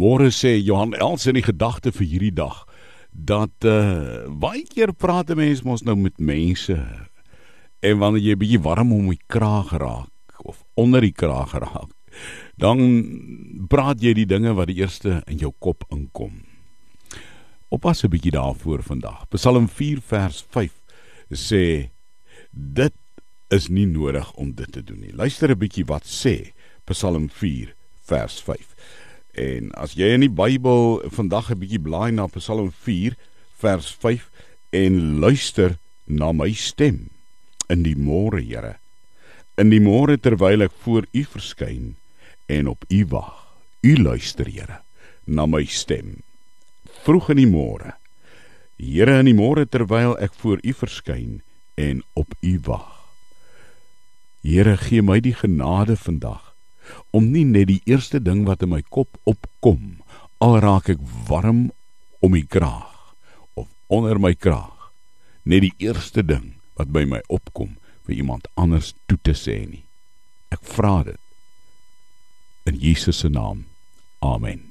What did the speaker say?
Môre sê Johan Els in die gedagte vir hierdie dag dat uh baie keer praat 'n mens mos nou met mense en wanneer jy bietjie warm om die kraag raak of onder die kraag raak dan praat jy die dinge wat die eerste in jou kop inkom. Oppas 'n bietjie daarvoor vandag. Psalm 4 vers 5 sê dit is nie nodig om dit te doen nie. Luister 'n bietjie wat sê Psalm 4 vers 5. En as jy in die Bybel vandag 'n bietjie blaai na Psalm 4 vers 5 en luister na my stem in die môre, Here. In die môre terwyl ek voor U verskyn en op U wag. U luister, Here, na my stem. Vroeg in die môre. Here, in die môre terwyl ek voor U verskyn en op U wag. Here, gee my die genade vandag om nie net die eerste ding wat in my kop opkom al raak ek warm om die kraag of onder my kraag net die eerste ding wat by my opkom vir iemand anders toe te sê nie. Ek vra dit in Jesus se naam. Amen